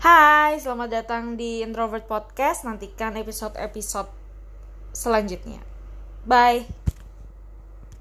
Hai, selamat datang di Introvert Podcast. Nantikan episode-episode selanjutnya. Bye.